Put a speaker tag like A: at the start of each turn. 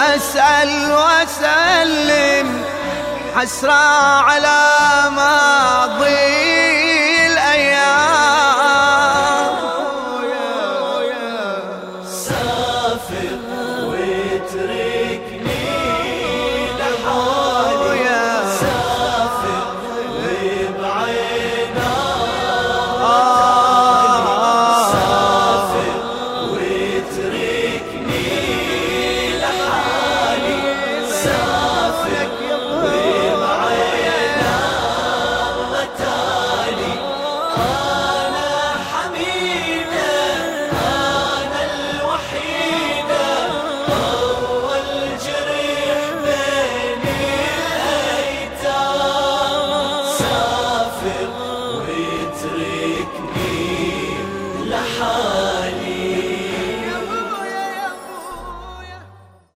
A: أسأل وأسلم حسرة على ماضي الأيام.
B: سافر اتركني